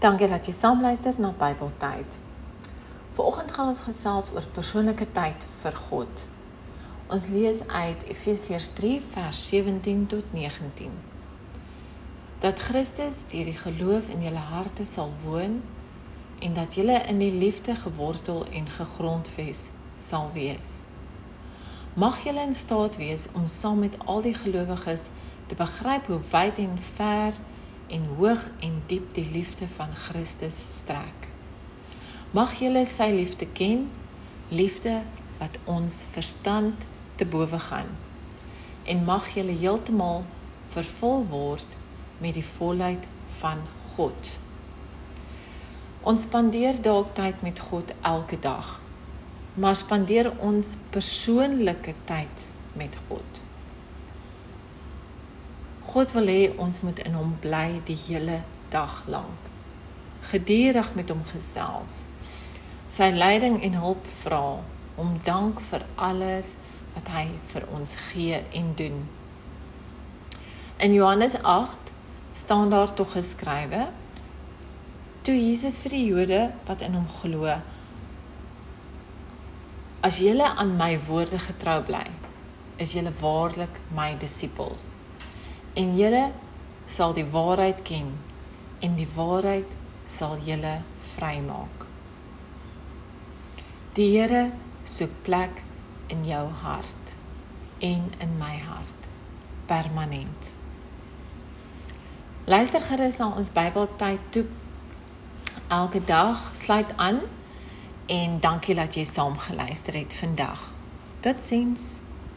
Dankie dat jy saamluister na Bybeltyd. Vanoggend gaan ons gesels oor persoonlike tyd vir God. Ons lees uit Efesiërs 3 vers 17 tot 19. Dat Christus deur die geloof in julle harte sal woon en dat julle in die liefde gewortel en gegrondves sal wees. Mag julle in staat wees om saam met al die gelowiges te begryp hoe wyd en ver en hoog en diep die liefde van Christus strek. Mag julle sy liefde ken, liefde wat ons verstand te bowe gaan. En mag julle heeltemal vervul word met die volheid van God. Ons spandeer dalk tyd met God elke dag. Maar spandeer ons persoonlike tyd met God. God wil hê ons moet in hom bly die hele dag lank. Gedurig met hom gesels. Sy leiding en hulp vra, om dank vir alles wat hy vir ons gee en doen. In Johannes 8 staan daar tog geskrywe: Toe Jesus vir die Jode wat in hom glo, as julle aan my woorde getrou bly, is julle waarlik my disippels en julle sal die waarheid ken en die waarheid sal julle vrymaak. Die Here soek plek in jou hart en in my hart permanent. Luister gerus na ons Bybeltyd toe elke dag sluit aan en dankie dat jy saam geluister het vandag. Totsiens.